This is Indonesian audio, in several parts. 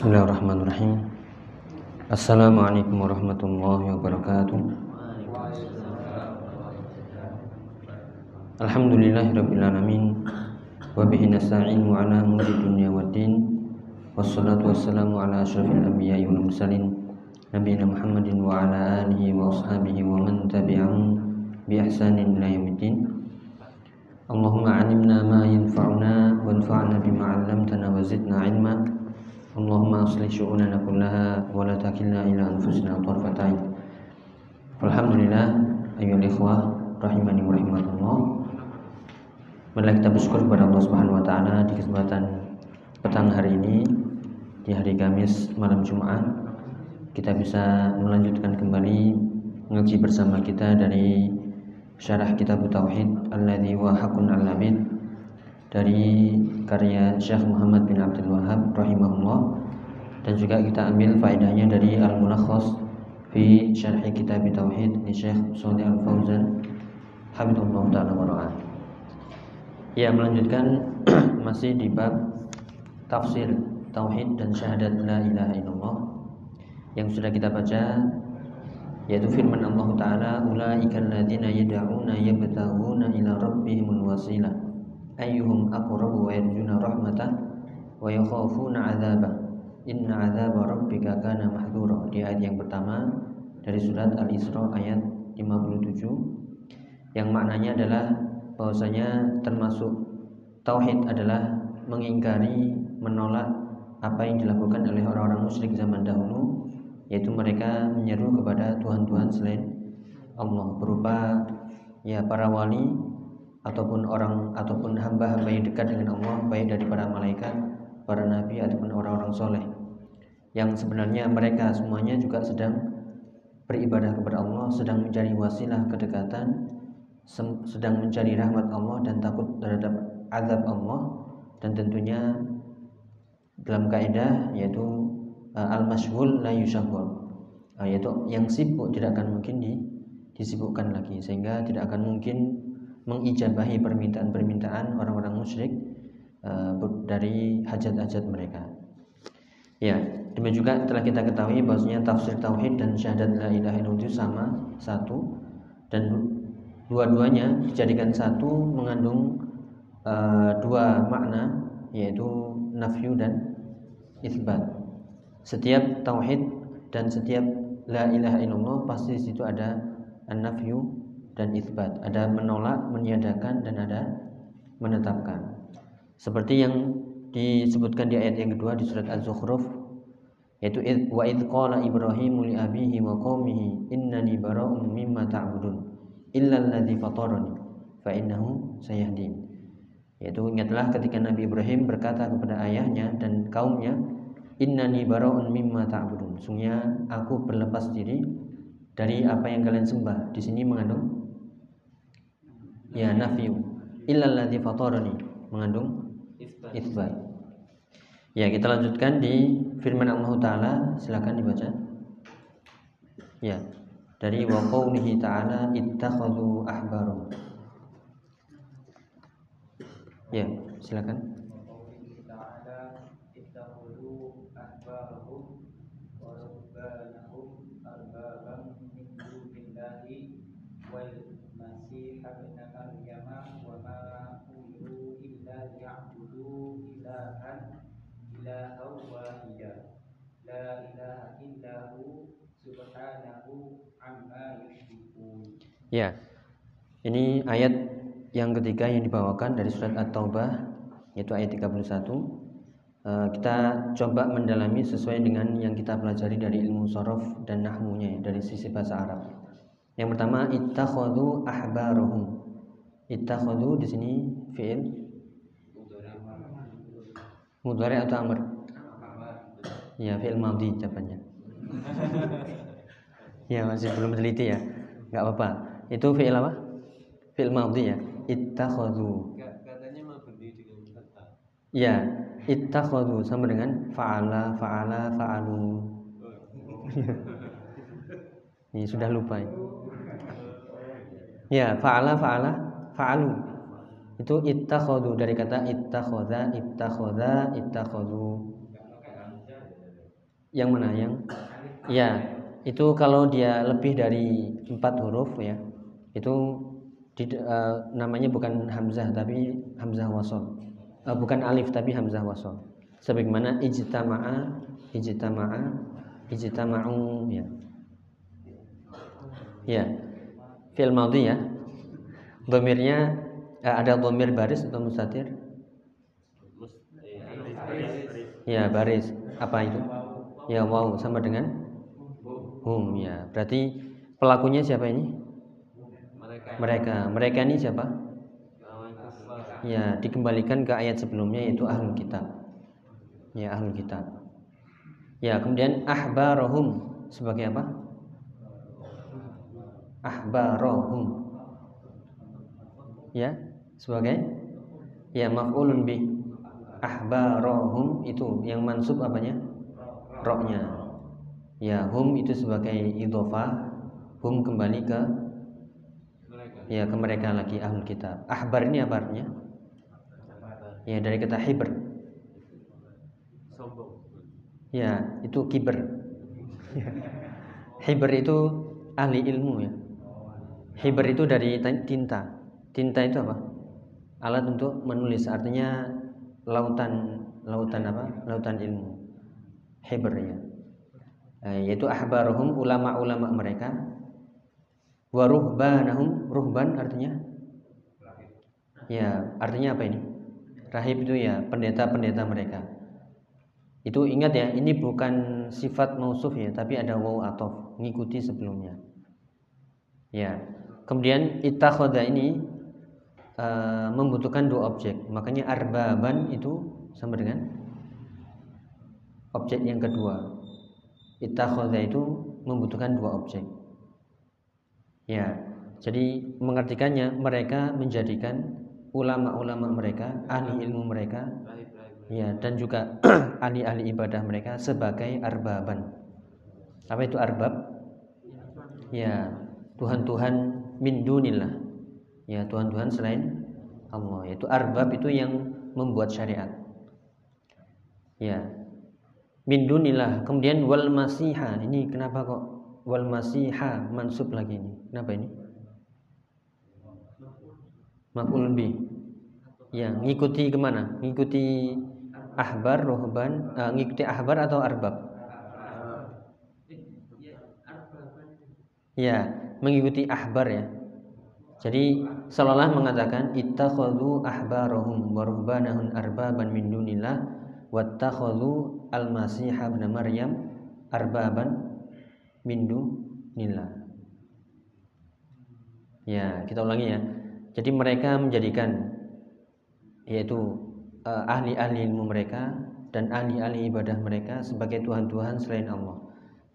بسم الله الرحمن الرحيم السلام عليكم ورحمة الله وبركاته الحمد لله رب العالمين وبه نستعين على أمور الدنيا والدين والصلاة والسلام على أشرف الأنبياء والمرسلين نبينا محمد وعلى آله وأصحابه ومن تبعهم بإحسان إلى يوم الدين اللهم علمنا ما ينفعنا وانفعنا بما علمتنا وزدنا علما Aslih syu'unana kullaha wa la takilna ila anfusina tarfata 'ain Alhamdulillah ayyuhal ikhwah rahimani wa rahimakumullah. Marilah kita bersyukur kepada Allah Subhanahu wa taala di kesempatan petang hari ini di hari Kamis malam Jumat kita bisa melanjutkan kembali ngaji bersama kita dari syarah kitab Tauhid alladzi wa haqqun al dari karya Syekh Muhammad bin Abdul Wahab rahimahullah. Dan juga kita ambil faedahnya dari Al-Mulakhas fi syarah kitab Tauhid di Syekh Shalih Al-Fauzan. Habibullah taala wa Ya melanjutkan masih di bab tafsir tauhid dan syahadat la ilaha illallah yang sudah kita baca yaitu firman Allah taala ulaikal ladzina yad'una yabtaghuna ila rabbihimul wasilah ayyuhum aqrabu wa yarjuna rahmatah wa yakhafuna 'adzabah inna 'adzaba rabbika kana mahdura di ayat yang pertama dari surat Al-Isra ayat 57 yang maknanya adalah bahwasanya termasuk tauhid adalah mengingkari, menolak apa yang dilakukan oleh orang-orang musyrik zaman dahulu yaitu mereka menyeru kepada tuhan-tuhan selain Allah. Berupa ya para wali ataupun orang ataupun hamba-hamba yang dekat dengan Allah baik dari para malaikat, para nabi ataupun orang-orang soleh. Yang sebenarnya mereka semuanya juga sedang beribadah kepada Allah, sedang mencari wasilah kedekatan sedang mencari rahmat Allah dan takut terhadap azab Allah. Dan tentunya dalam kaidah yaitu uh, al-mashghul la yushghal uh, yaitu yang sibuk tidak akan mungkin di, disibukkan lagi sehingga tidak akan mungkin mengijabahi permintaan-permintaan orang-orang musyrik uh, dari hajat-hajat mereka. Ya, demikian juga telah kita ketahui bahwasanya tafsir tauhid dan syahadat la ilaha illallah itu sama satu dan dua-duanya dijadikan satu mengandung uh, dua makna yaitu nafyu dan isbat. Setiap tauhid dan setiap la ilaha illallah pasti di situ ada an-nafyu dan isbat. Ada menolak, meniadakan dan ada menetapkan. Seperti yang disebutkan di ayat yang kedua di surat Az-Zukhruf yaitu wa id qala ibrahimu li abihi wa qaumihi innani bara'un mimma ta'budun illalladzi fatarani fa innahu sayahdin yaitu ingatlah ketika Nabi Ibrahim berkata kepada ayahnya dan kaumnya innani bara'un mimma ta'budun sungguhnya aku berlepas diri dari apa yang kalian sembah di sini mengandung? Ya nafyu. Illalladzi fatarani. Mengandung? Isbat ya kita lanjutkan di firman Allah taala. Silakan dibaca. Ya dari wa qaulihi ta'ala ittakhadhu ahbarum. Ya, silakan. Ilaha illahu subhanahu Ya, ini ayat yang ketiga yang dibawakan dari surat At-Taubah yaitu ayat 31. Eh, kita coba mendalami sesuai dengan yang kita pelajari dari ilmu sorof dan nahmunya dari sisi bahasa Arab. Yang pertama ittakhadhu ahbarahum. Ittakhadhu di sini fi'il mudhari atau amr? Ya, fi'il madhi jawabannya. Ya masih belum teliti ya, nggak apa-apa. Itu fi'il apa? Fi'il madhi ya. Ittakhadhu. Katanya mabni dengan kata. Ya, ittakhadhu sama dengan fa'ala, fa'ala, fa'alu. Ini sudah lupa. Ya, ya fa'ala, fa'ala, fa'alu. Itu ittakhadhu dari kata ittakhadha, ittakhadha, ittakhadhu. Yang mana yang? Ya, itu kalau dia lebih dari empat huruf ya, itu di, uh, namanya bukan hamzah tapi hamzah wasol. Uh, bukan alif tapi hamzah wasol. Sebagaimana ijtama'a, ijtama'a, ijtama'u ya. Ya. Fi'il madhi ya. Domirnya uh, ada domir baris atau mustatir? Ya, baris. Apa itu? Ya, wow sama dengan hum ya. Berarti pelakunya siapa ini? Mereka. Mereka ini siapa? Ya, dikembalikan ke ayat sebelumnya yaitu ahlul kitab. Ya, ahlul kitab. Ya, kemudian ahbarohum sebagai apa? Ahbarohum. Ya, sebagai ya maf'ulun bi ahbarohum itu yang mansub apanya? Roknya. Ya, hum itu sebagai idofah. Hum kembali ke ya ke mereka lagi ahlul kitab. Ahbar ini apa artinya? Ya dari kata hibr. Ya itu kiber. hibr itu ahli ilmu ya. Hibr itu dari tinta. Tinta itu apa? Alat untuk menulis. Artinya lautan lautan apa? Lautan ilmu. Hibr ya. Eh, yaitu ahbaruhum ulama-ulama mereka. Wa ruhbanahum ruhban artinya? Ya artinya apa ini? Rahib itu ya pendeta-pendeta mereka. Itu ingat ya ini bukan sifat mausuf ya tapi ada waw atau ngikuti sebelumnya. Ya kemudian ittakhadha ini uh, membutuhkan dua objek. Makanya arbaban itu sama dengan objek yang kedua ittakhadha itu membutuhkan dua objek. Ya, jadi mengartikannya mereka menjadikan ulama-ulama mereka, ahli ilmu mereka, ya dan juga ahli-ahli ibadah mereka sebagai arbaban. Apa itu arbab? Ya, Tuhan-Tuhan min dunillah. Ya, Tuhan-Tuhan selain Allah. Yaitu arbab itu yang membuat syariat. Ya, min dunillah. Kemudian wal masiha. Ini kenapa kok wal masiha mansub lagi ini? Kenapa ini? Maf'ul bi. Ya ngikuti ke mana? Ngikuti ahbar rohban uh, ngikuti ahbar atau arbab? Ya mengikuti ahbar ya. Jadi seolah mengatakan ittakhadhu ahbarahum wa ruhbanahum arbaban min dunillah wattakhadhu al-masih ibn maryam arbaban min dunillah ya kita ulangi ya. Jadi mereka menjadikan yaitu uh, ahli-ahli ilmu mereka dan ahli-ahli ibadah mereka sebagai tuhan-tuhan selain Allah.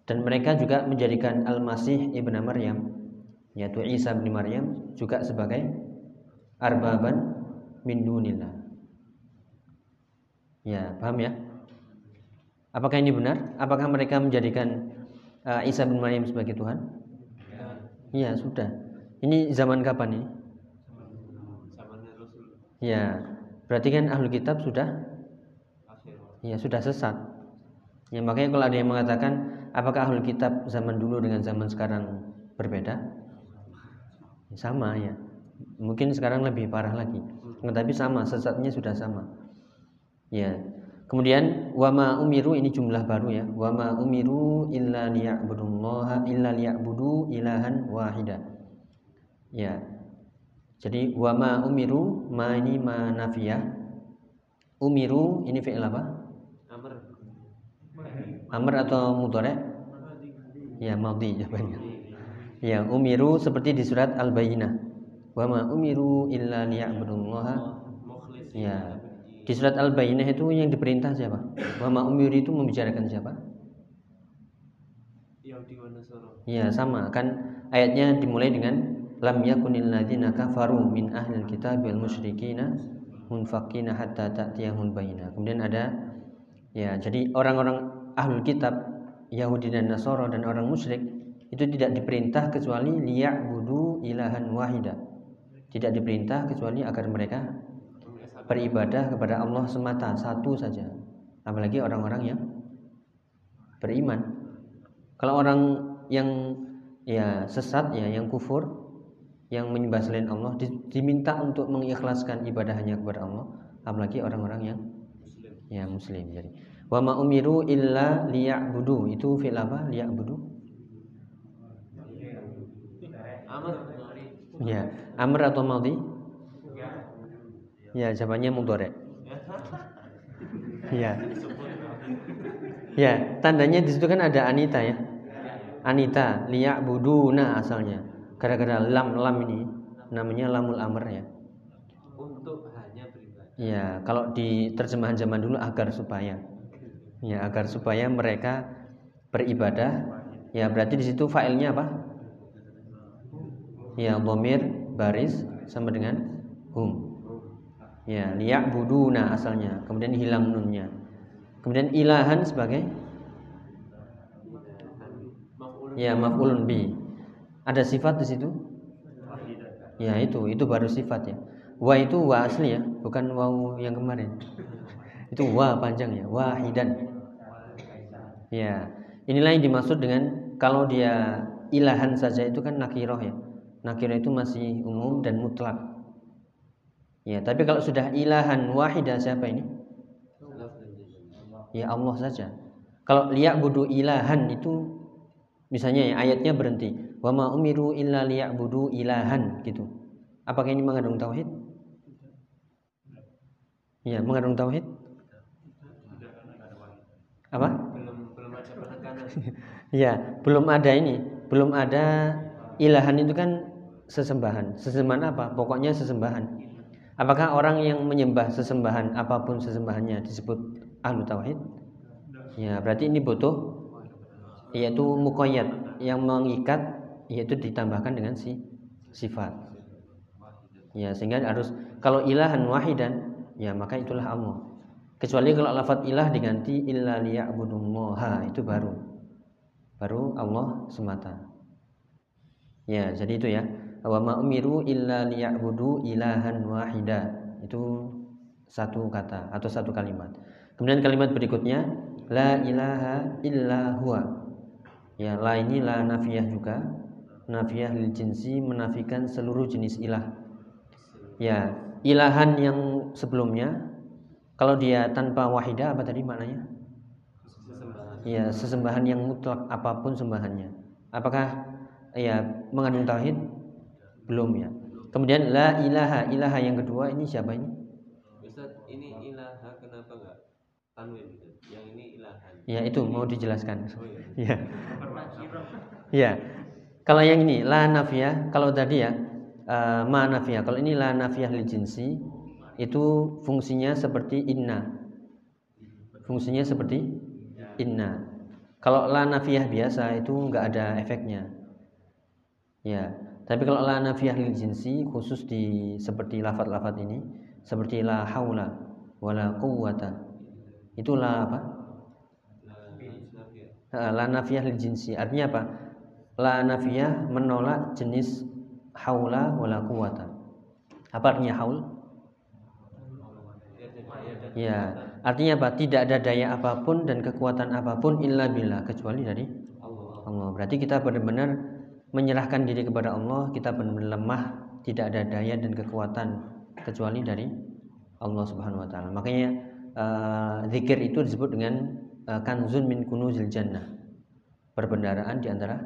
Dan mereka juga menjadikan al-masih ibn maryam yaitu Isa bin Maryam juga sebagai arbaban min dunillah Ya, paham ya? Apakah ini benar? Apakah mereka menjadikan uh, Isa bin Maryam sebagai Tuhan? Ya. sudah. Ini zaman kapan ini? Ya, berarti kan ahlu kitab sudah Ya, sudah sesat. Ya, makanya kalau ada yang mengatakan apakah ahlu kitab zaman dulu dengan zaman sekarang berbeda? Sama ya. Mungkin sekarang lebih parah lagi. Tetapi sama, sesatnya sudah sama. Ya. Kemudian wama umiru ini jumlah baru ya. Wama umiru illa liya'budullaha illa liya'budu ilahan wahida. Ya. Jadi wama umiru ma ini ma nafiyah. Umiru ini fi'il apa? Amr. Amr atau mudhari? Ya, madhi jawabannya. Ya, umiru seperti di surat Al-Bayyinah. Wama umiru illa liya'budullaha. Ya, di surat Al-Bayyinah itu yang diperintah siapa? Wa ma itu membicarakan siapa? Ya sama kan ayatnya dimulai dengan lam yakunil ladzina kafaru min ahlil kitab wal musyrikina munfaqina hatta ta'tiyahum bayyinah. Kemudian ada ya jadi orang-orang ahlul kitab Yahudi dan Nasara dan orang musyrik itu tidak diperintah kecuali liya'budu ilahan wahida. Tidak diperintah kecuali agar mereka beribadah kepada Allah semata satu saja apalagi orang-orang yang beriman. Kalau orang yang ya sesat ya, yang kufur, yang menyembah selain Allah diminta untuk mengikhlaskan ibadahnya kepada Allah, apalagi orang-orang yang ya muslim. Jadi wa ma umiru illa liya'budu itu fil apa? Liya'budu. Amr. Ya, amr atau madhi? Ya, jawabannya mudhari. Ya. Ya, tandanya di situ kan ada Anita ya. Anita, liya'buduna asalnya. Gara-gara lam lam ini namanya lamul amr ya. Untuk hanya beribadah. Ya, kalau di terjemahan zaman dulu agar supaya. Ya, agar supaya mereka beribadah. Ya, berarti di situ failnya apa? Ya, bomir baris sama dengan hum. Ya, liya'buduna asalnya. Kemudian hilang nunnya. Kemudian ilahan sebagai ya maf'ulun bi. Ada sifat di situ? Ya, itu itu baru sifat ya. Wa itu wa asli ya, bukan waw yang kemarin. Itu wa panjang ya, wahidan. Ya, inilah yang dimaksud dengan kalau dia ilahan saja itu kan nakiroh ya. Nakiroh itu masih umum dan mutlak. Ya, tapi kalau sudah ilahan wahidah siapa ini? Ya Allah saja. Kalau liak budu ilahan itu misalnya ya ayatnya berhenti. Wa ma umiru illa budu ilahan gitu. Apakah ini mengandung tauhid? Ya, mengandung tauhid? Apa? Ya, belum ada ini, belum ada ilahan itu kan sesembahan. Sesembahan apa? Pokoknya sesembahan. Apakah orang yang menyembah sesembahan apa pun sesembahannya disebut ahlu tauhid? Ya, berarti ini butuh yaitu mukoyat yang mengikat yaitu ditambahkan dengan si sifat. Ya, sehingga harus kalau ilahan wahidan ya maka itulah Allah. Kecuali kalau lafadz ilah diganti illa liya'budullaha itu baru. Baru Allah semata. Ya, jadi itu ya. Wa ma umiru illa liya'budu ilahan wahida. Itu satu kata atau satu kalimat. Kemudian kalimat berikutnya la ilaha illa huwa. Ya, la ini la nafiyah juga. Nafiyah lil jinsi menafikan seluruh jenis ilah. Ya, ilahan yang sebelumnya kalau dia tanpa wahidah apa tadi maknanya? Ya, sesembahan yang mutlak apa pun sembahannya. Apakah ya mengandung tauhid? Belum ya. Kemudian la ilaha, ilaha yang kedua ini siapa ini? Ustaz, ini ilaha kenapa enggak tanwin gitu? Yang ini ilahan. Ya, itu mau dijelaskan. Oh iya. Ya. Ya. Kalau yang ini la nafiyah, kalau tadi ya eh, ma nafiyah. Kalau ini la nafiyah lil jinsi itu fungsinya seperti inna. Fungsinya seperti inna. Kalau la nafiyah biasa itu enggak ada efeknya. Ya, tapi kalau la nafiyah lil jinsi khusus di seperti lafat-lafat ini seperti la haula wala quwwata. Itu la apa? La nafiyah. Lil jinsi. Artinya apa? La nafiyah menolak jenis haula wala quwwata. Apa artinya haul? Ya, ya, Ya, artinya apa? Tidak ada daya apa pun dan kekuatan apa pun illa billah kecuali dari Allah. Allah. Berarti kita benar-benar menyerahkan diri kepada Allah, kita benar-benar lemah, tidak ada daya dan kekuatan kecuali dari Allah Subhanahu wa taala. Makanya eh, zikir itu disebut dengan eh, kanzun min kunuzil jannah. Perbendaraan di antara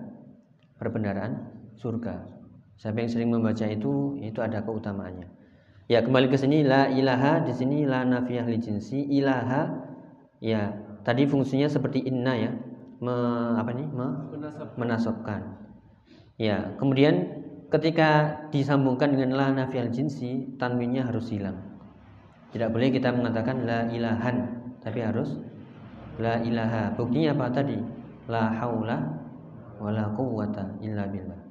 perbendaraan surga. Siapa yang sering membaca itu itu ada keutamaannya. Ya, kembali ke sini la ilaha di sini la nafiyah li jinsi ilaha ya tadi fungsinya seperti inna ya. Me, apa nih? Me, Menasab menasabkan. Ya, kemudian ketika disambungkan dengan la nafiyal jinsi, tanwinnya harus hilang. Tidak boleh kita mengatakan la ilahan, tapi harus la ilaha. Buktinya apa tadi? La haula wala quwwata illa billah.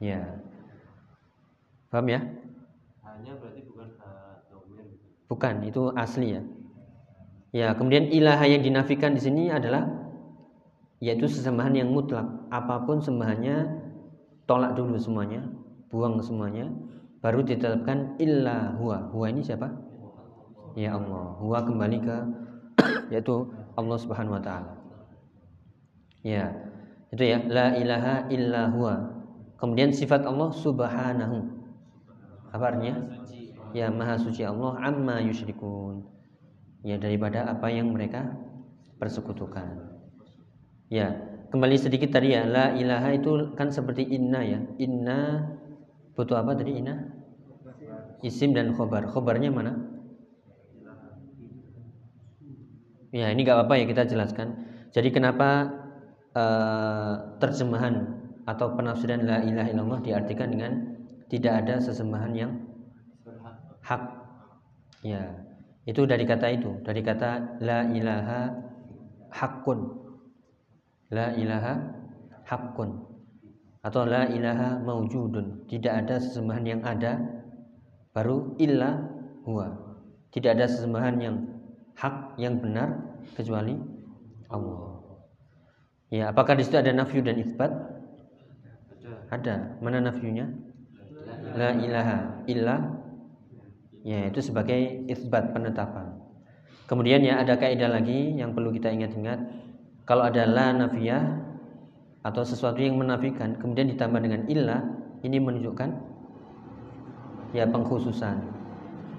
Ya. Paham ya? hanya berarti bukan domir gitu. Bukan, itu asli ya. Ya, kemudian ilaha yang dinafikan di sini adalah yaitu sesembahan yang mutlak. Apa pun sembahannya tolak dulu semuanya, buang semuanya, baru ditetapkan illa huwa. Huwa ini siapa? Ya Allah. Huwa kembali ke yaitu Allah Subhanahu wa taala. Ya. Itu ya, la ilaha illa huwa. Kemudian sifat Allah subhanahu. Apa artinya? Ya, maha suci Allah amma yusyrikun. Ya, daripada apa yang mereka persekutukan. Ya, kembali sedikit tadi ya, la ilaha itu kan seperti inna ya. Inna butuh apa tadi inna? Isim dan khobar. Khobarnya mana? Ya, ini gak apa-apa ya kita jelaskan. Jadi kenapa uh, terjemahan atau penafsiran la ilaha illallah diartikan dengan tidak ada sesembahan yang hak. Ya, itu dari kata itu, dari kata la ilaha hakun. La ilaha hakun atau la ilaha maujudun. Tidak ada sesembahan yang ada baru illa huwa. Tidak ada sesembahan yang hak yang benar kecuali Allah. Ya, apakah di situ ada nafyu dan isbat? Ada. Mana nafyunya? La ilaha illa ya itu sebagai isbat penetapan. Kemudian ya ada kaidah lagi yang perlu kita ingat-ingat. Kalau ada la nafiyah atau sesuatu yang menafikan kemudian ditambah dengan illa ini menunjukkan ya pengkhususan.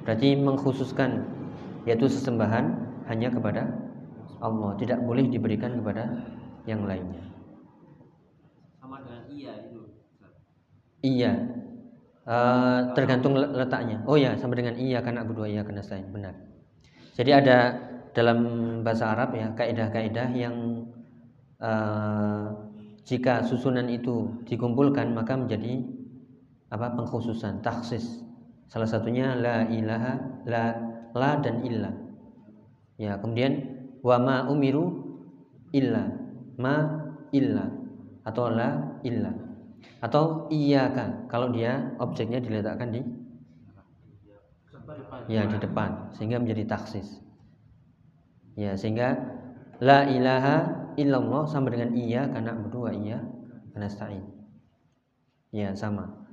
Berarti mengkhususkan yaitu sesembahan hanya kepada Allah, tidak boleh diberikan kepada yang lainnya. Sama dengan iya itu. Iya. Uh, tergantung letaknya. Oh ya, sama dengan iya karena berdua iya karena saya benar. Jadi ada dalam bahasa Arab ya kaidah-kaidah yang uh, jika susunan itu dikumpulkan maka menjadi apa pengkhususan taksis. Salah satunya la ilaha la la dan illa. Ya, kemudian wa ma umiru illa ma illa atau la illa atau iyyaka kalau dia objeknya diletakkan di ya di depan sehingga menjadi taksis. Ya, sehingga la ilaha illallah sama dengan iya karena berdua iya karena stain. Ya, sama.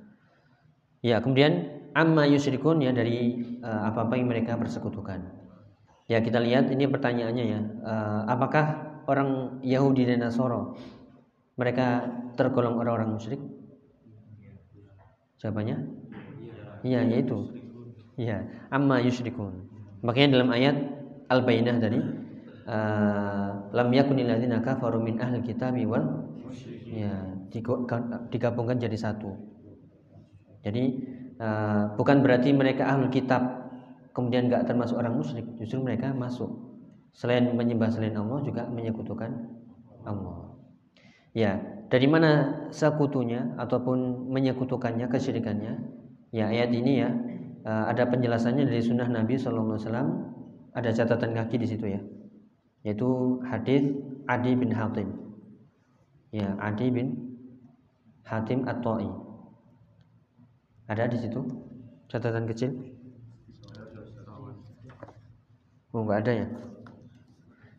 Ya, kemudian amma yusyrikun ya dari uh, apa-apa yang mereka persekutukan. Ya kita lihat ini pertanyaannya ya, uh, apakah orang Yahudi dan Nasoro mereka tergolong orang-orang musyrik? Jawabannya? Iya, yaitu. Iya, amma yusyrikun. Makanya dalam ayat Al-Bayyinah tadi uh, lam yakunil ladzina kafaru min ahli kitabi wal ya digabungkan jadi satu. Jadi Eh, bukan berarti mereka ahli kitab kemudian nggak termasuk orang musyrik justru mereka masuk. Selain menyembah selain Allah juga menyekutukan Allah. Ya dari mana sekutunya ataupun menyekutukannya kesyirikannya? Ya ayat ini ya eh, ada penjelasannya dari sunnah Nabi SAW ada catatan kaki di situ ya yaitu hadis Adi bin Hatim ya Adi bin Hatim at-Ta'i ada di situ catatan kecil? Oh, enggak ada ya?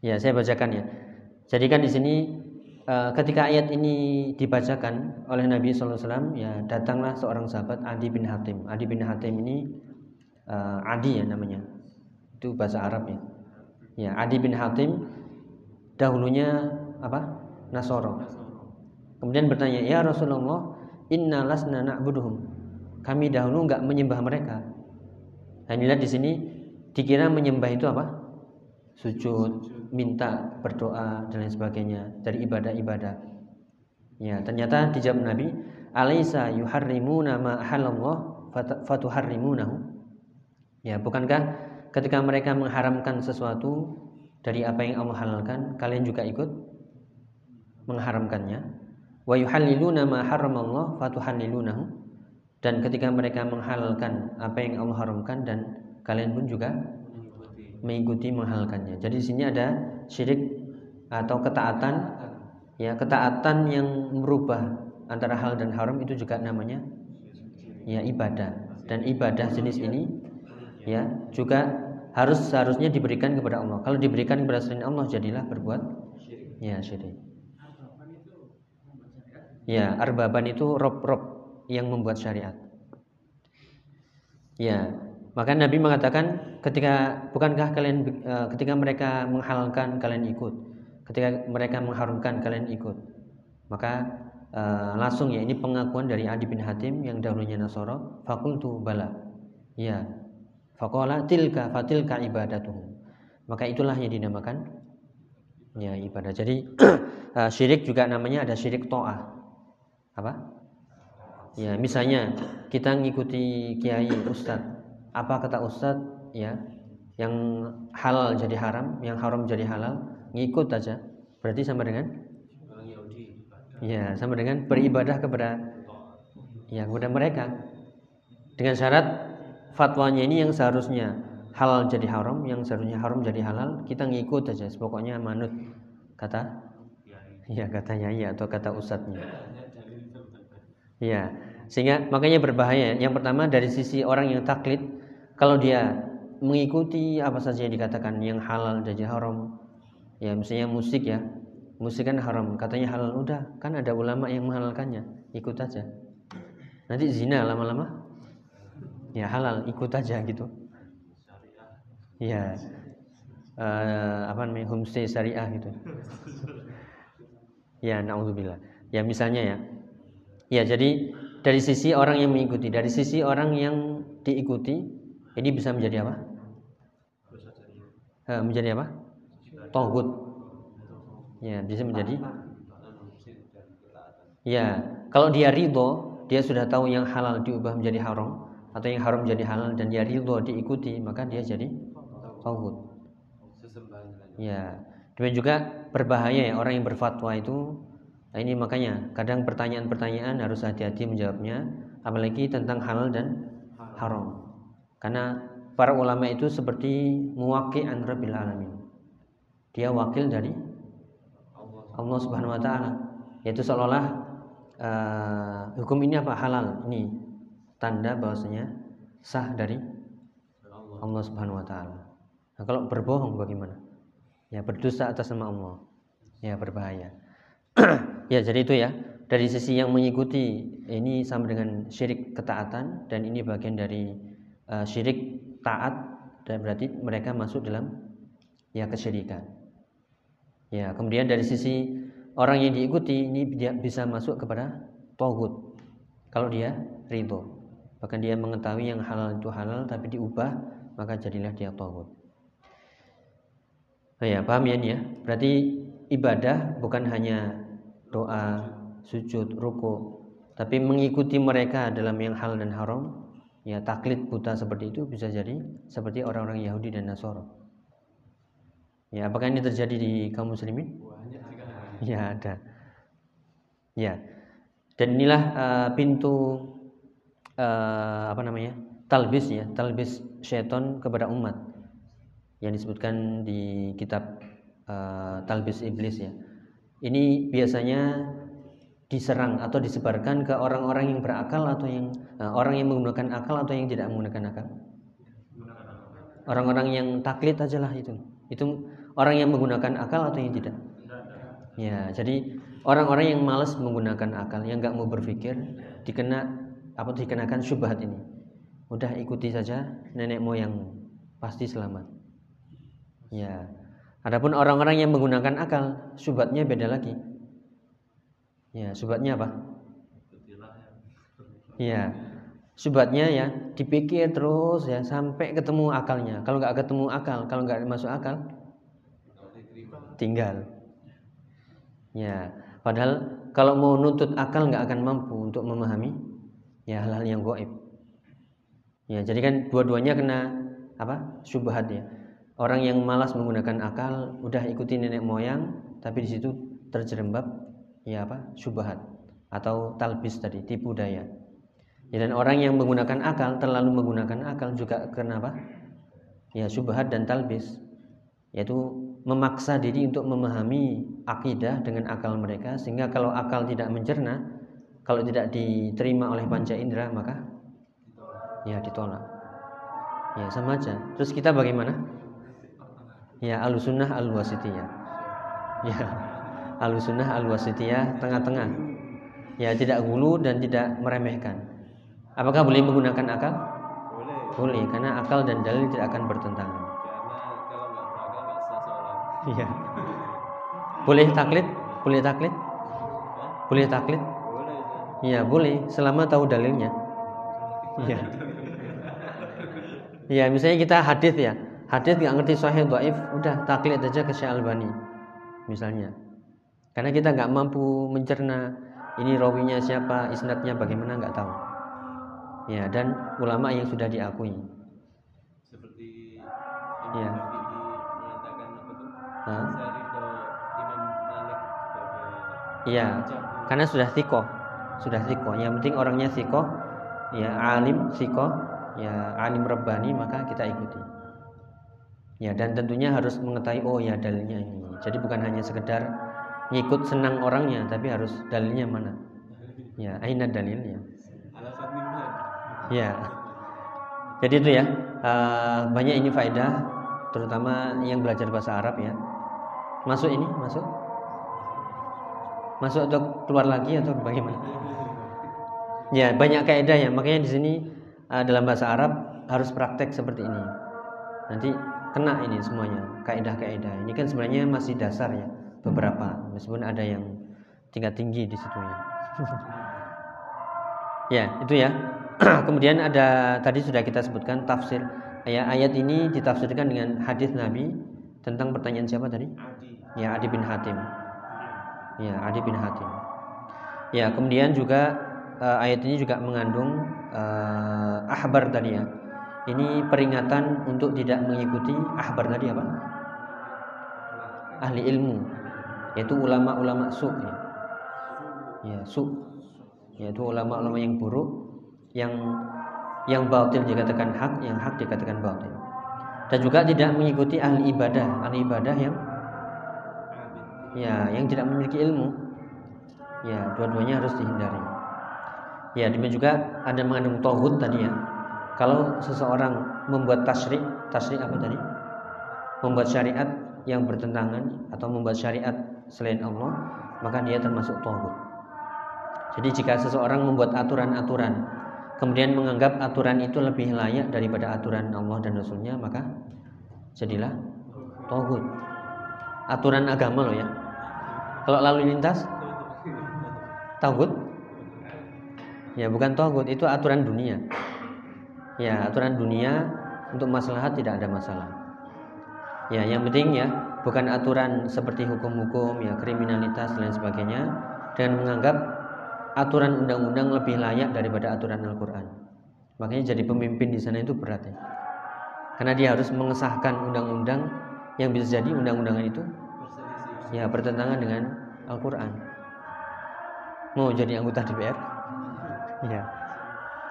Ya, saya bacakan ya. Jadi kan di sini eh, ketika ayat ini dibacakan oleh Nabi SAW, ya datanglah seorang sahabat Adi bin Hatim. Adi bin Hatim ini uh, Adi ya namanya. Itu bahasa Arab ya. Ya, Adi bin Hatim dahulunya apa? Nasoro. Kemudian bertanya, "Ya Rasulullah, inna lasna na'buduhum." kami dahulu nggak menyembah mereka. Nah, lihat di sini dikira menyembah itu apa? Sujud, minta, berdoa dan lain sebagainya dari ibadah-ibadah. Ya, ternyata dijawab Nabi, "Alaisa yuharrimuna ma halallah fatuharrimunahu?" Ya, bukankah ketika mereka mengharamkan sesuatu dari apa yang Allah halalkan, kalian juga ikut mengharamkannya? Wa yuhalliluna ma harramallah fatuhallilunahu? dan ketika mereka menghalalkan apa yang Allah haramkan dan kalian pun juga mengikuti menghalalkannya. Jadi di sini ada syirik atau ketaatan ya ketaatan yang merubah antara hal dan haram itu juga namanya ya ibadah dan ibadah jenis ini ya juga harus seharusnya diberikan kepada Allah. Kalau diberikan kepada selain Allah jadilah berbuat ya syirik. Ya, arbaban itu rob-rob yang membuat syariat. Ya, maka Nabi mengatakan ketika bukankah kalian eh, ketika mereka menghalalkan kalian ikut, ketika mereka mengharumkan kalian ikut maka uh, langsung ya ini pengakuan dari Adi bin Hatim yang dahulunya Nasoro fakultu bala ya fakola tilka fatilka ibadatuhum maka itulah yang dinamakan ya ibadah. Jadi uh, syirik juga namanya ada syirik to'ah. Apa? Ya misalnya kita ngikuti kiai ustadz apa kata ustadz ya yang halal jadi haram yang haram jadi halal ngikut aja. Berarti sama dengan? Ya sama dengan beribadah kepada ya kepada mereka. Dengan syarat fatwanya ini yang seharusnya halal jadi haram yang seharusnya haram jadi halal kita ngikut aja. Pokoknya manut kata? Ya katanya ya atau kata ustadznya. Ya sehingga makanya berbahaya. Yang pertama dari sisi orang yang taklid kalau dia mengikuti apa saja yang dikatakan yang halal dan haram ya misalnya musik ya musik kan haram katanya halal udah kan ada ulama yang menghalalkannya ikut aja. Nanti zina lama-lama ya halal ikut aja gitu ya uh, apa namanya homestay syariah gitu ya naudzubillah ya misalnya ya ya jadi dari sisi orang yang mengikuti dari sisi orang yang diikuti ini bisa menjadi apa Eh, menjadi apa? Togut. Ya, bisa menjadi. Ya, kalau dia ridho, dia sudah tahu yang halal diubah menjadi haram atau yang haram menjadi halal dan dia ridho diikuti, maka dia jadi togut. Ya, demikian juga berbahaya ya orang yang berfatwa itu. Nah ini makanya kadang pertanyaan-pertanyaan harus hati-hati menjawabnya, apalagi tentang halal dan haram. Karena para ulama itu seperti muwaki'an rabbil alamin. Dia wakil dari Allah Subhanahu wa taala. Yaitu seolah-olah uh, hukum ini apa halal. Ini tanda bahwasanya sah dari Allah Subhanahu wa taala. Nah, kalau berbohong bagaimana? Ya berdosa atas nama Allah. Ya berbahaya. ya jadi itu ya. Dari sisi yang mengikuti ini sama dengan syirik ketaatan dan ini bagian dari uh, syirik taat dan berarti mereka masuk dalam ya kesyirikan. Ya, kemudian dari sisi orang yang diikuti ini dia bisa masuk kepada togut. Kalau dia ridho. Bahkan dia mengetahui yang halal itu halal tapi diubah, maka jadilah dia togut. Nah, ya, paham ya ya? Berarti ibadah bukan hanya doa, sujud, ruku, tapi mengikuti mereka dalam yang halal dan haram ya taklid buta seperti itu bisa jadi seperti orang-orang Yahudi dan Nasoro. Ya, apakah ini terjadi di kaum muslimin? Ya, ada. Ya. Dan inilah uh, pintu uh, apa namanya? talbis ya, talbis syaitan kepada umat yang disebutkan di kitab uh, talbis iblis ya. Ini biasanya diserang atau disebarkan ke orang-orang yang berakal atau yang uh, orang yang menggunakan akal atau yang tidak menggunakan akal? Orang-orang yang taklid aja lah itu. Itu orang yang menggunakan akal atau yang tidak? Ya, jadi orang-orang yang malas menggunakan akal, yang nggak mau berpikir, dikena apa dikenakan syubhat ini. Udah ikuti saja nenek moyang pasti selamat. Ya. Adapun orang-orang yang menggunakan akal, syubhatnya beda lagi Ya, subatnya apa? Ya, subatnya ya dipikir terus ya sampai ketemu akalnya. Kalau nggak ketemu akal, kalau nggak masuk akal, tinggal. Ya, padahal kalau mau nuntut akal nggak akan mampu untuk memahami ya hal-hal yang goib. Ya, jadi kan dua-duanya kena apa? Subhat ya. Orang yang malas menggunakan akal udah ikuti nenek moyang, tapi di situ terjerembab ya apa syubhat atau talbis tadi tipu daya ya, dan orang yang menggunakan akal terlalu menggunakan akal juga kenapa ya syubhat dan talbis yaitu memaksa diri untuk memahami akidah dengan akal mereka sehingga kalau akal tidak mencerna kalau tidak diterima oleh panca indera maka ya ditolak ya sama aja terus kita bagaimana ya alusunnah al wasitiyah ya Al-Sunnah Al-Wasitiyah tengah-tengah. Ya, tidak gulu dan tidak meremehkan. Apakah boleh menggunakan akal? Boleh. Boleh, karena akal dan dalil tidak akan bertentangan. Iya. Boleh taklid? Boleh taklid? Boleh taklid? Iya boleh, selama tahu dalilnya. Iya. Iya, misalnya kita hadis ya, hadis nggak ngerti sahih dhaif, udah taklid aja ke Syekh Albani, misalnya. Karena kita nggak mampu mencerna ini rawinya siapa, isnadnya bagaimana nggak tahu. Ya, dan ulama yang sudah diakui. Seperti Iya. Mengatakan apa Iya, karena sudah siko, sudah siko. Yang penting orangnya siko, ya alim siko, ya alim rebani maka kita ikuti. Ya dan tentunya harus mengetahui oh ya dalilnya ini. Jadi bukan hanya sekedar ngikut senang orangnya, tapi harus dalilnya mana. Ya, aina dalilnya. Ya. Jadi itu ya eh, banyak ini faedah, terutama yang belajar bahasa Arab ya. Masuk ini, masuk. Masuk atau keluar lagi atau bagaimana? Ya banyak kaidah ya, makanya di sini eh, dalam bahasa Arab harus praktek seperti ini. Nanti kena ini semuanya kaidah-kaidah. Ini kan sebenarnya masih dasar ya beberapa, meskipun ada yang tingkat tinggi di situ ya. ya itu ya. Kemudian ada tadi sudah kita sebutkan tafsir. Ya, ayat ini ditafsirkan dengan hadis Nabi tentang pertanyaan siapa tadi? Adi. Ya Adi bin Hatim. Ya Adi bin Hatim. Ya kemudian juga eh, ayat ini juga mengandung eh, ahbar tadi ya. Ini peringatan untuk tidak mengikuti ahbar tadi apa? Ahli ilmu, yaitu ulama-ulama su. Ya, ya su, yaitu ulama-ulama yang buruk, yang yang batil dikatakan hak, yang hak dikatakan batil. Dan juga tidak mengikuti ahli ibadah, ahli ibadah yang ya yang tidak memiliki ilmu. Ya dua-duanya harus dihindari. Ya demikian juga ada mengandung tohut tadi ya. Kalau seseorang membuat tasrik tasrik apa tadi? Membuat syariat yang bertentangan atau membuat syariat selain Allah maka dia termasuk tohut jadi jika seseorang membuat aturan-aturan kemudian menganggap aturan itu lebih layak daripada aturan Allah dan Rasulnya maka jadilah tohut aturan agama loh ya kalau lalu lintas? Togut? Ya bukan togut. Itu aturan dunia. Ya aturan dunia untuk maslahat tidak ada masalah. Ya yang penting ya bukan aturan seperti hukum-hukum ya kriminalitas dan sebagainya dengan menganggap aturan undang-undang lebih layak daripada aturan Al-Quran. Makanya jadi pemimpin di sana itu berat ya. Karena dia harus mengesahkan undang-undang yang bisa jadi undang-undangan itu ya bertentangan dengan Al-Quran. Mau jadi anggota DPR ya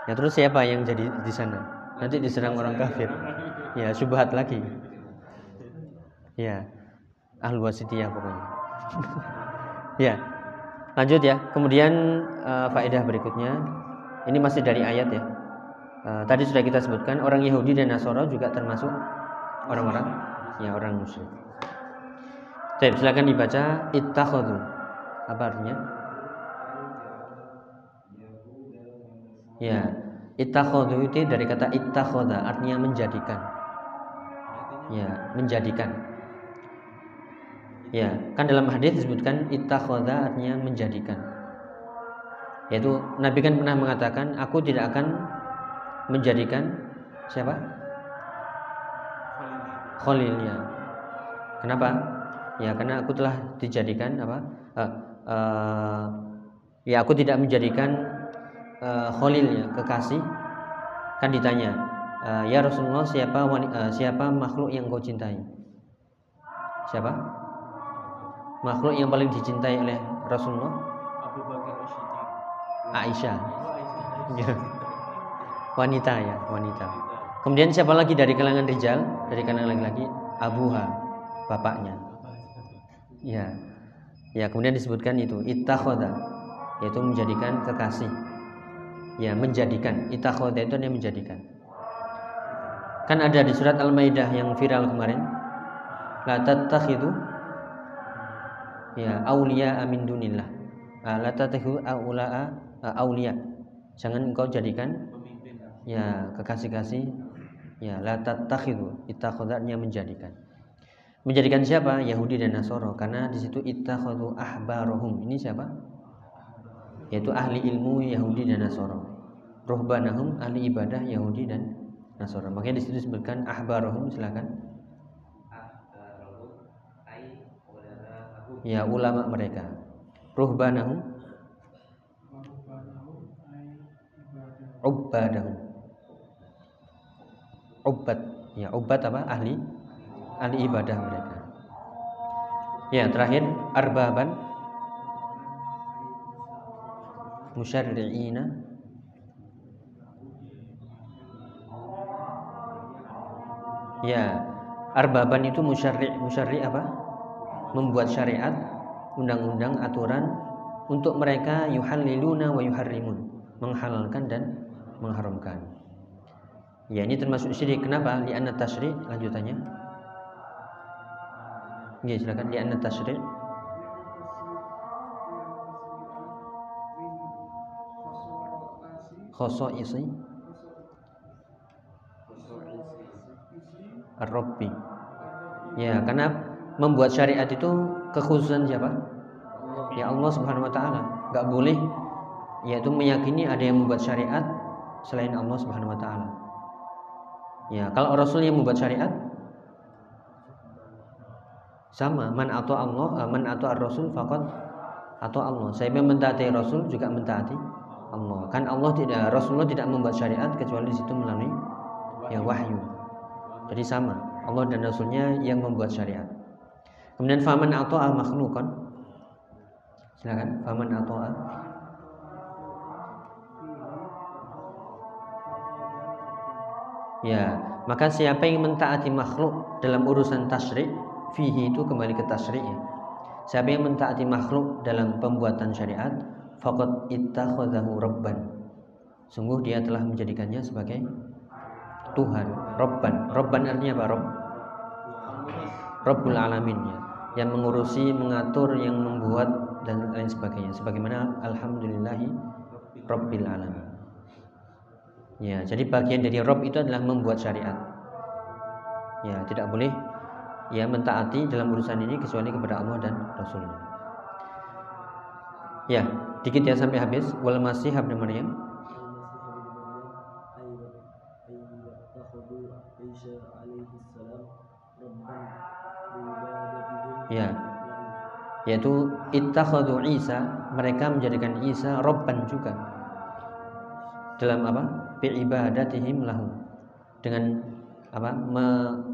ya terus siapa yang jadi di sana? Nanti diserang orang kafir. Ya subhat lagi. Ya ahlu wasitiyah pokoknya. Ya lanjut ya. Kemudian eh, faedah berikutnya. Ini masih dari ayat ya. Eh, tadi sudah kita sebutkan orang Yahudi dan Nasara juga termasuk orang-orang ya orang musyrik Baik, silakan dibaca ittakhadhu. Apa artinya? Ya, ittakhadhu itu dari kata ittakhadha artinya menjadikan. Ya, menjadikan. Ya, kan dalam hadis disebutkan ittakhadha artinya menjadikan. Yaitu Nabi kan pernah mengatakan, aku tidak akan menjadikan siapa? Khalilnya. Kenapa? Ya karena aku telah dijadikan apa? Uh, uh, ya aku tidak menjadikan uh, khalilnya kekasih. Kan ditanya uh, ya Rasulullah siapa uh, siapa makhluk yang kau cintai? Siapa? Makhluk yang paling dicintai oleh Rasulullah? Abu Bakar As-Siddiq. Aisyah. Oh, Aisyah. Ya. wanita ya wanita. Kemudian siapa lagi dari kalangan rijal dari kalangan laki-laki? Abuha bapaknya Ya. Ya, kemudian disebutkan itu ittakhadha yaitu menjadikan kekasih. Ya, menjadikan. Ittakhadha itu yang menjadikan. Kan ada di surat Al-Maidah yang viral kemarin. La tattakhidhu ya auliya amin dunillah. Ah, La aulaa auliya. Jangan engkau jadikan ya kekasih-kasih ya la tattakhidhu ittakhadha menjadikan Menjadikan siapa? Yahudi dan Nasoro karena di situ ittakhadhu ahbarahum. Ini siapa? Yaitu ahli ilmu Yahudi dan Nasoro. Ruhbanahum ahli ibadah Yahudi dan Nasoro. Makanya di situ disebutkan ahbarahum silakan. Ya ulama mereka. Ruhbanahum Ubbadahum Ubbad Ya ubbad apa? Ahli ahli ibadah mereka. Ya, terakhir arbaban musyarri'ina Ya, arbaban itu musyarri musyarri apa? Membuat syariat, undang-undang, aturan untuk mereka yuhalliluna wa yuharrimun, menghalalkan dan mengharamkan. Ya, ini termasuk syirik. Kenapa? Li'anna tasyri' lanjutannya. Ya, silakan li'anna tasyri' isi Ar-Rabbi. Ya, karena membuat syariat itu kekhususan siapa? Ya Allah Subhanahu wa taala. Enggak boleh yaitu meyakini ada yang membuat syariat selain Allah Subhanahu wa taala. Ya, kalau Rasul yang membuat syariat sama man atau Allah, eh, man atau Rasul fakot atau Allah. Saya mentaati Rasul juga mentaati Allah. Kan Allah tidak Rasulullah tidak membuat syariat kecuali di situ melalui ya wahyu. Jadi sama, Allah dan Rasulnya yang membuat syariat. Kemudian faman atau al makhlukan. Silakan, faman atau al Ya, maka siapa yang mentaati makhluk dalam urusan tasyrik, fihi itu kembali ke tasyrik ya. Siapa yang mentaati makhluk dalam pembuatan syariat, faqad ittakhadhahu rabban. Sungguh dia telah menjadikannya sebagai Tuhan, Robban. Robban artinya apa? Rob. Rabbul alamin ya. Yang mengurusi, mengatur, yang membuat dan lain sebagainya. Sebagaimana alhamdulillahi rabbil alamin. Ya, jadi bagian dari Rob itu adalah membuat syariat. Ya, tidak boleh ya mentaati dalam urusan ini kecuali kepada Allah dan Rasulnya. Ya, dikit ya sampai habis. Wal masih habna Maryam ya yaitu ittakhadhu Isa mereka menjadikan Isa robban juga dalam apa biibadatihim lahu dengan apa me,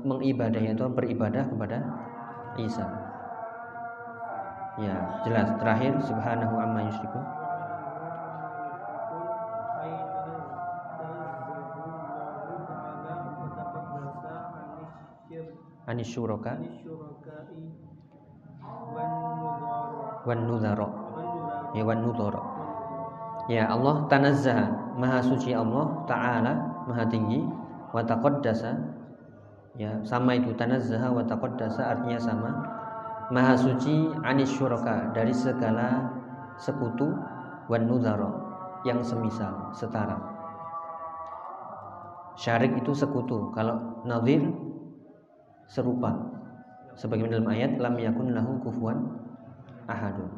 mengibadahi atau beribadah kepada Isa. Ya jelas. Terakhir subhanahu amma yusyrikun anis syuraka wan nudhara ya wan ya Allah tanazzaha. Maha suci Allah taala maha tinggi wa taqaddasa. Ya sama itu tanazzaha wa taqaddasa artinya sama. Maha suci anis syuraka dari segala sekutu wan nudhara yang semisal setara. Syarik itu sekutu. Kalau nadhir serupa. Sebagaimana dalam ayat lam yakun lahu kufuwan ahadun.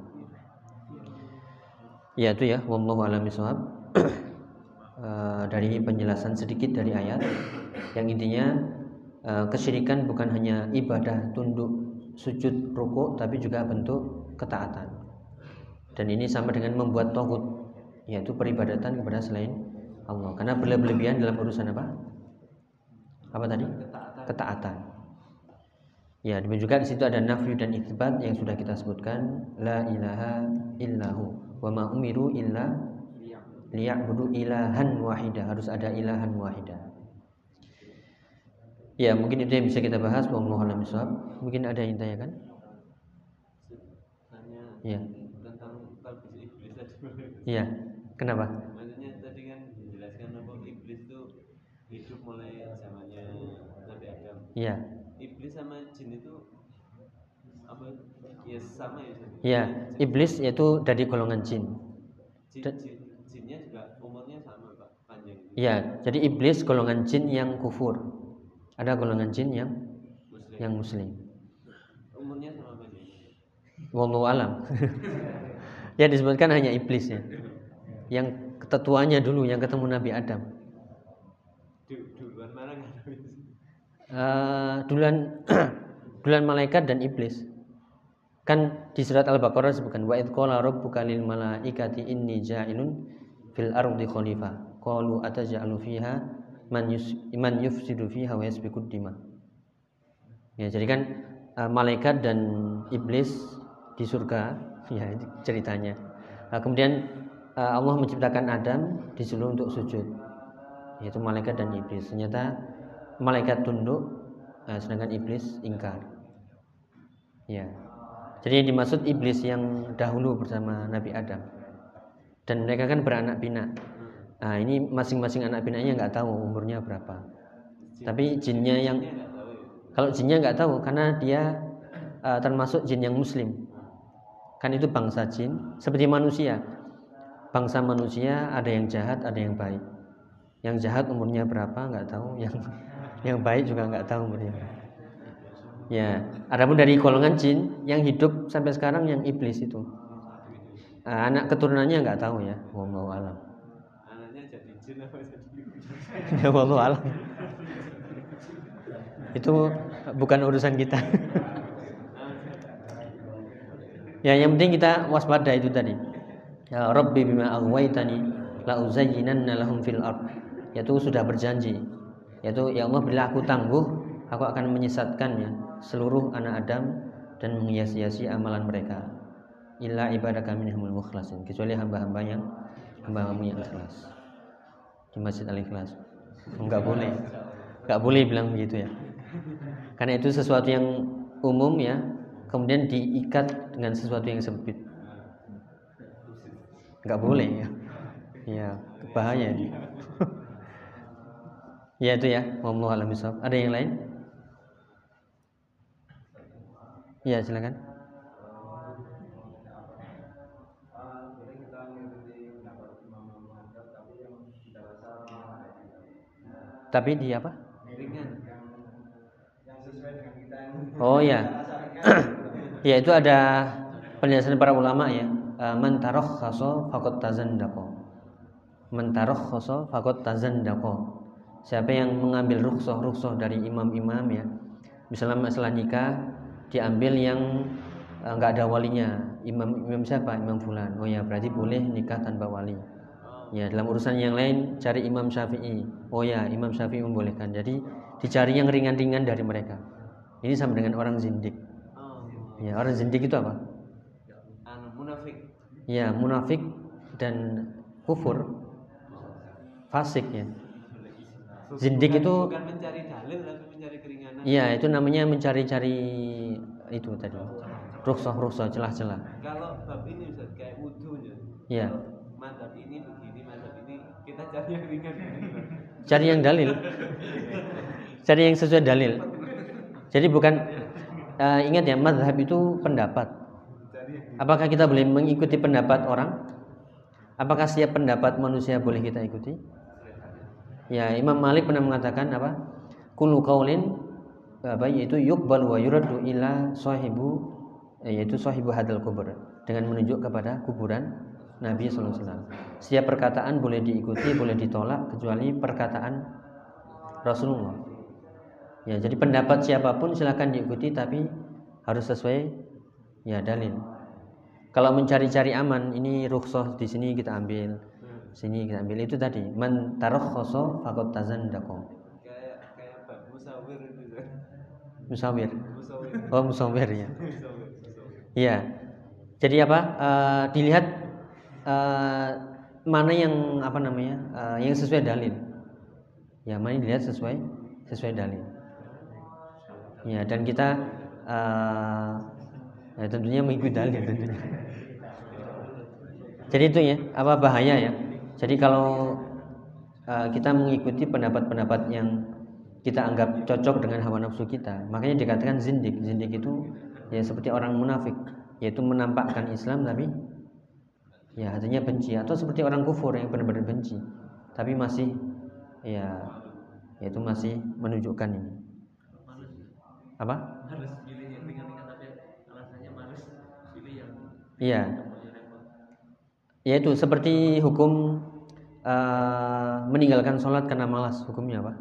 Ya itu ya. Wallahu alam uh, dari penjelasan sedikit dari ayat. Yang intinya uh, kesyirikan bukan hanya ibadah tunduk sujud rukuk tapi juga bentuk ketaatan. Dan ini sama dengan membuat tohut yaitu peribadatan kepada selain Allah. Karena berlebihan dalam urusan apa? Apa tadi? Ketaatan. Ya, demikian juga di situ ada nafyu dan itsbat yang sudah kita sebutkan. La ilaha illahu wa ma umiru illa liya'budu ilahan wahida harus ada ilahan wahida. Ya, mungkin itu yang bisa kita bahas wallahu a'lam Mungkin ada yang tanyakan? Ya. Iya. Kenapa? Maksudnya tadi kan dijelaskan apa iblis itu hidup mulai zamannya Nabi Adam. Iya iblis sama jin itu apa ya sama ya ya iblis yaitu dari golongan jin, jin, jin jinnya juga umurnya sama pak panjang ya jadi iblis golongan jin yang kufur ada golongan jin yang muslim. yang muslim umurnya sama Wallahu alam. ya disebutkan hanya iblis ya. Yang ketuanya dulu yang ketemu Nabi Adam. Du- duluan mana Eh, duluan duluan malaikat dan iblis. Kan di surat Al-Baqarah disebutkan wa idh qala rabbuka lil malaikati inni ja'ilun fil ardi khalifah. Qalu ataj'alu fiha man yus man yufsidu fiha wa yasfikud dima. Ya, jadi kan eh, malaikat dan iblis di surga ya ceritanya. Nah, kemudian eh, Allah menciptakan Adam disuruh untuk sujud. Yaitu malaikat dan iblis. Ternyata malaikat tunduk eh, sedangkan iblis ingkar. Ya. Jadi yang dimaksud iblis yang dahulu bersama Nabi Adam. Dan mereka kan beranak pinak. Nah, ini masing-masing anak pinaknya nggak tahu umurnya berapa. Tapi jinnya yang ya kalau jinnya nggak tahu karena dia eh, termasuk jin yang muslim. Kan itu bangsa jin seperti manusia. Bangsa manusia ada yang jahat, ada yang baik. Yang jahat umurnya berapa nggak tahu, yang yang baik juga nggak tahu umurnya. Ya, adapun dari golongan jin yang hidup sampai sekarang yang iblis itu. Eh, anak keturunannya nggak tahu ya, wallahu alam. anaknya jadi jin apa jadi Ya wallahu alam. Itu bukan urusan kita. ya yang penting kita waspada itu tadi. Ya Rabbi bima aghwaytani la uzayyinanna lahum fil ard. Yaitu sudah berjanji. Yaitu ya Allah bila aku tangguh, aku akan menyesatkannya seluruh anak Adam dan menghias-hiasi amalan mereka. Illa ibadaka minhumul mukhlasin. Kecuali hamba-hamba yang hamba-hamba yang ikhlas. Di Masjid Al-Ikhlas. Enggak boleh. Enggak boleh bilang begitu ya. Karena itu sesuatu yang umum ya, kemudian diikat dengan sesuatu yang sempit. Enggak boleh ya. Ya, bahaya ini. ya itu ya, wallahu a'lam. Ada yang lain? Ya, silakan. Tapi di apa? Oh ya. ya itu ada penjelasan para ulama ya. Eh, Man tarakhaso faqad tazandaqa. Man tarakhaso faqad tazandaqa. Siapa yang mengambil rukhsah-rukhsah dari imam-imam ya. Misalnya masalah nikah diambil yang eh, nggak ada walinya. Imam imam siapa? Imam fulan. Oh ya, berarti boleh nikah tanpa wali. Ya, dalam urusan yang lain cari Imam Syafi'i. Oh ya, Imam Syafi'i membolehkan. Jadi dicari yang ringan-ringan dari mereka. Ini sama dengan orang zindik. oh Ya, orang zindik itu apa? anu munafik Ya, munafik dan kufur. Fasik ya. Zindik Bukan- itu bukan mencari dalil tapi mencari keringanan Iya, itu namanya mencari-cari itu tadi. Rukshoh-rukshoh, celah-celah. kalau bab ini Ustaz kayak wudhu ya Iya. begini mantap ini cari yang ringan Cari yang dalil. Cari yang sesuai dalil. Jadi bukan eh, ingat ya, madhab itu pendapat. Apakah kita boleh mengikuti pendapat orang? Apakah setiap pendapat manusia boleh kita ikuti? Ya, Imam Malik pernah mengatakan apa? Kullu qaulin apa yaitu yuqbal wa yuraddu ila sahibu yaitu sahibu hadal kubur dengan menunjuk kepada kuburan Nabi wasallam. Setiap perkataan boleh diikuti, boleh ditolak kecuali perkataan Rasulullah. Ya, jadi pendapat siapa pun silakan diikuti tapi harus sesuai ya dalil. Kalau mencari-cari aman, ini rukhsah di sini kita ambil, sini kita ambil itu tadi. Man tarakhasa faqad tazandaqa. kayak kayak musawir itu. Musawir. Oh, musawir ya. Iya. Jadi apa? Eh, dilihat eh, mana yang apa namanya? eh, yang sesuai dalil. Ya, mana dilihat sesuai sesuai dalil. Ya, dan kita eh, ya tentunya mengikuti dalil tentunya. Jadi itu ya, apa bahaya ya? Jadi kalau eh, kita mengikuti pendapat-pendapat yang kita anggap cocok dengan hawa nafsu kita, makanya dikatakan zindik. Zindik itu ya seperti orang munafik, yaitu menampakkan Islam tapi ya hatinya benci atau seperti orang kufur yang benar-benar benci, tapi masih ya yaitu masih menunjukkan ini. Apa? Iya. Yaitu seperti hukum uh, meninggalkan sholat karena malas hukumnya apa?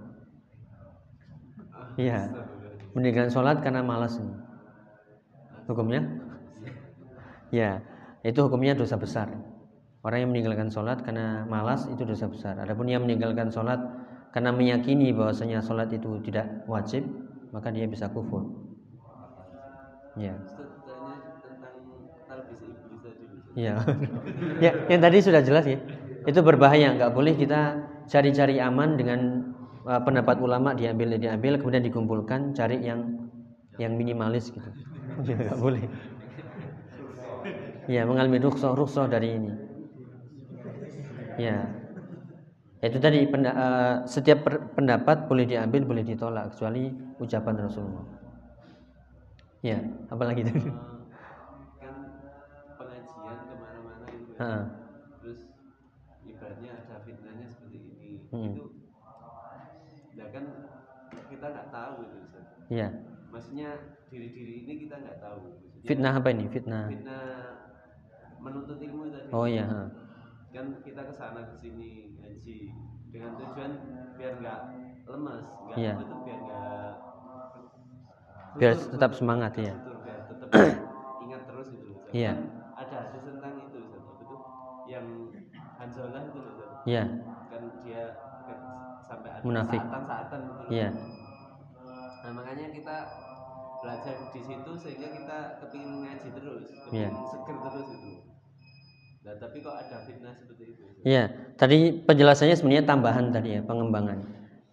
Iya. Meninggalkan sholat karena malas. Hukumnya? Ya, itu hukumnya dosa besar. Orang yang meninggalkan sholat karena malas itu dosa besar. Adapun yang meninggalkan sholat karena meyakini bahwasanya sholat itu tidak wajib, maka dia bisa kufur. Ya. Ya. ya, yang tadi sudah jelas ya. Itu berbahaya, nggak boleh kita cari-cari aman dengan uh, pendapat ulama diambil diambil kemudian dikumpulkan cari yang yang minimalis gitu. Ya, nggak boleh. Ya, mengalami rukhsah rukhsah dari ini. Ya. Itu tadi uh, setiap pendapat boleh diambil, boleh ditolak kecuali ucapan Rasulullah. Ya, apalagi tadi? ha. terus ibaratnya ada fitnahnya seperti ini hmm. itu ya kan kita nggak tahu itu. Iya. Maksudnya diri-diri ini kita nggak tahu. Maksudnya, fitnah apa ini? Fitnah. Fitnah menuntut ilmu tadi. Oh iya. Kan kita ke sana ke sini ngaji dengan tujuan biar nggak lemas, nggak iya. itu biar nggak biar tetap semangat ya. Biar tetap ingat terus itu. Iya. Ada hadis tentang itu yang Hanzalah itu loh Iya. Kan dia kan sampai ada munafik. saatan-saatan gitu. Iya. Nah, makanya kita belajar di situ sehingga kita kepingin ngaji terus, kepingin yeah. seger terus itu. Nah, tapi kok ada fitnah seperti itu? Iya, tadi penjelasannya sebenarnya tambahan tadi ya, pengembangan.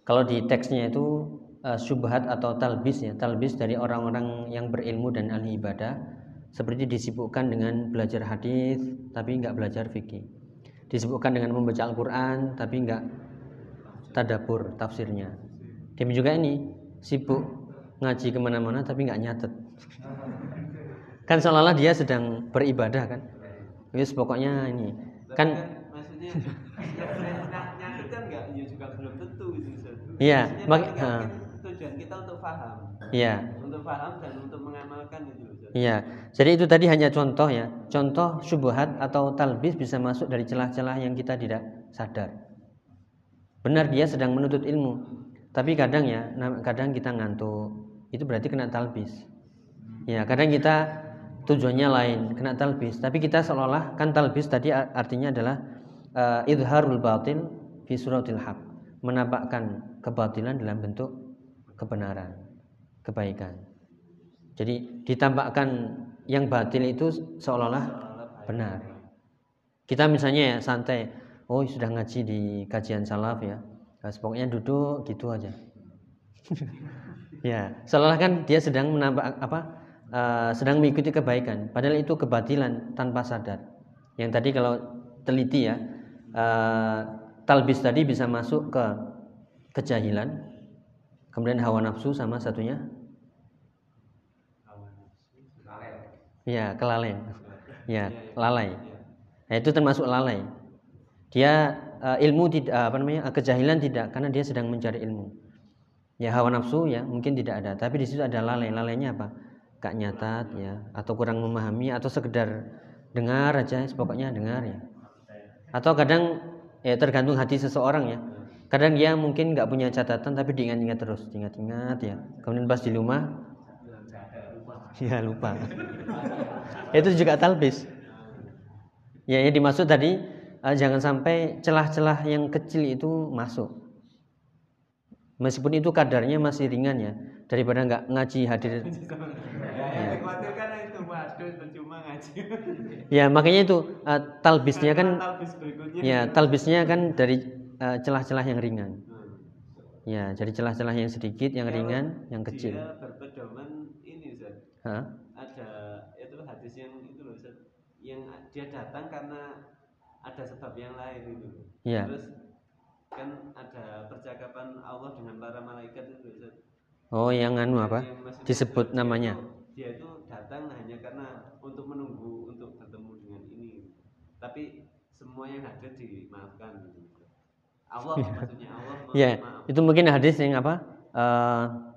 Kalau di teksnya itu uh, syubhat atau talbis ya, talbis dari orang-orang yang berilmu dan ahli ibadah seperti disibukkan dengan belajar hadis tapi nggak belajar fikih disibukkan dengan membaca Al-Quran tapi nggak tadabur tafsirnya demi juga ini sibuk ngaji ke mana-mana tapi nggak nyatet. Kan seolah-olah dia sedang beribadah kan? Wis pokoknya ini. Kan, kan maksudnya nyatet kan nggak ya juga belum tentu gitu iya mak tujuan kita untuk paham. Iya. Untuk paham dan untuk mengamalkan itu Iya, jadi itu tadi hanya contoh ya. Contoh syubhat atau talbis bisa masuk dari celah-celah yang kita tidak sadar. Benar dia sedang menuntut ilmu, tapi kadang ya, kadang kita ngantuk. Itu berarti kena talbis. Ya, kadang kita tujuannya lain, kena talbis. Tapi kita seolah-olah kan talbis tadi artinya adalah uh, idharul batil fi suratil haq. Menampakkan kebatilan dalam bentuk kebenaran, kebaikan. Jadi ditampakkan yang batil itu seolah-olah benar. Kita misalnya ya santai, oh sudah ngaji di kajian salaf ya, nah, pokoknya duduk gitu aja. ya, seolah kan dia sedang menambah apa? Uh, sedang mengikuti kebaikan, padahal itu kebatilan tanpa sadar. Yang tadi kalau teliti ya, uh, talbis tadi bisa masuk ke kejahilan, kemudian hawa nafsu sama satunya Ya, kelalaian. Ya, lalai. Nah, itu termasuk lalai. Dia uh, ilmu tidak apa namanya? kejahilan tidak karena dia sedang mencari ilmu. Ya hawa nafsu ya mungkin tidak ada, tapi di situ ada lalai. Lalainya apa? Gak nyatat ya atau kurang memahami atau sekedar dengar aja, pokoknya dengar ya. Atau kadang ya tergantung hati seseorang ya. Kadang dia mungkin nggak punya catatan tapi diingat-ingat terus, diingat-ingat ya. Kemudian pas di rumah Ya lupa. itu juga talbis. Ya yang dimaksud tadi uh, jangan sampai celah-celah yang kecil itu masuk. Meskipun itu kadarnya masih ringan ya daripada nggak ngaji hadir. ya. ya makanya itu uh, talbisnya kan ya talbisnya kan dari uh, celah-celah yang ringan. Hmm. Ya, jadi celah-celah yang sedikit, yang ringan, yang kecil. Berpedoman Hah? ada itu hadis yang itu loh yang dia datang karena ada sebab yang lain itu ya. terus kan ada percakapan Allah dengan para malaikat itu Ustaz. oh yang anu apa? yang disebut namanya. dia itu datang hanya karena untuk menunggu untuk bertemu dengan ini. Tapi semua yang hadir dimaafkan gitu. Allah maksudnya Allah ya itu mungkin hadis yang apa? Uh,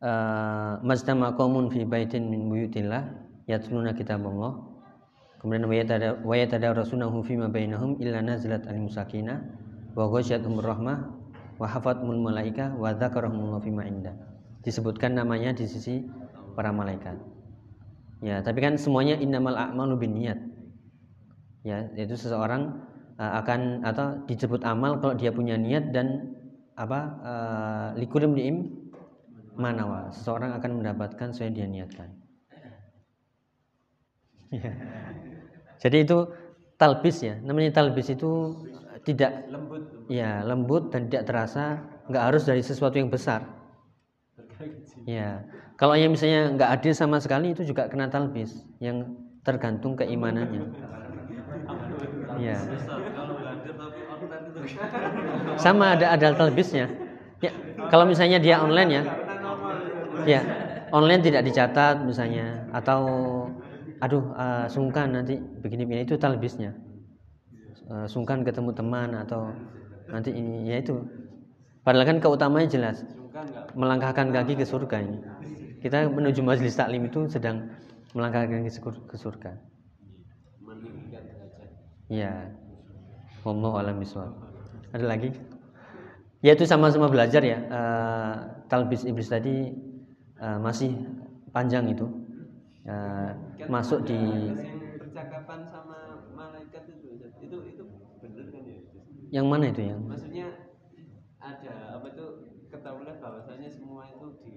Eh, majtama qaumun fi baitin min buyutillah yatluna kitab Allah kemudian wa yatadarasunahu fima bainahum illa nazalat al musakina wa ghasyiyatuhum rahmah wa hafathumul malaika wa dzakarahumullahu fima inda disebutkan namanya di sisi para malaikat. Ya tapi kan semuanya innamal a'malu binniyat. Ya yaitu seseorang uh, akan atau disebut amal kalau dia punya niat dan apa uh, likulim diim manawa. Seseorang akan mendapatkan sesuai dia niatkan. Jadi itu talbis ya. Namanya talbis itu tidak lembut. Ya, lembut dan tidak terasa, nggak harus dari sesuatu yang besar. Ya. Kalau yang misalnya nggak adil sama sekali itu juga kena talbis yang tergantung keimanannya. Ya. Sama ada ada talbisnya. Ya, kalau misalnya dia online ya. Ya, online tidak dicatat misalnya atau aduh uh, sungkan nanti begini-begini itu talbisnya uh, sungkan ketemu teman atau nanti ini ya itu. Padahal kan keutamanya jelas. Melangkahkan kaki ke surga ini. Kita menuju majelis taklim itu sedang melangkahkan kaki ke surga. Ya Allah alam ada lagi? Ya itu sama-sama belajar ya. Uh, talbis iblis tadi uh, masih panjang itu. Uh, masuk di percakapan sama malaikat itu itu itu benar kan ya yang mana itu yang? Maksudnya ada apa itu ketahuilah bahwasanya semua itu di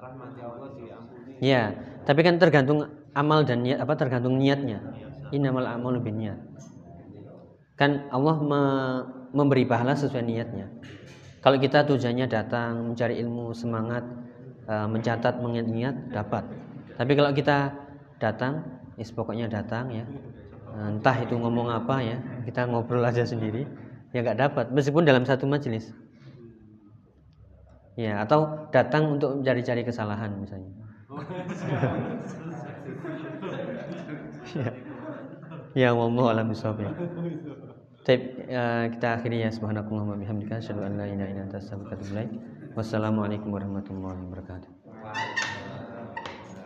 rahmati Allah diampuni. Ya tapi kan tergantung amal dan niat apa tergantung niatnya. Innamal amalu niat kan Allah me memberi pahala sesuai niatnya. Kalau kita tujuannya datang mencari ilmu semangat uh, mencatat mengingat dapat. Tapi kalau kita datang, is pokoknya datang ya. Entah itu ngomong apa ya, kita ngobrol aja sendiri, ya nggak dapat. Meskipun dalam satu majelis. Ya, atau datang untuk mencari-cari kesalahan misalnya. ya. Ya Allah alam bisawab ya. Baik, uh, kita akhiri ya subhanakallah wa bihamdika asyhadu an la ilaha illa anta astaghfiruka wa atubu ilaik. Wassalamualaikum warahmatullahi wabarakatuh.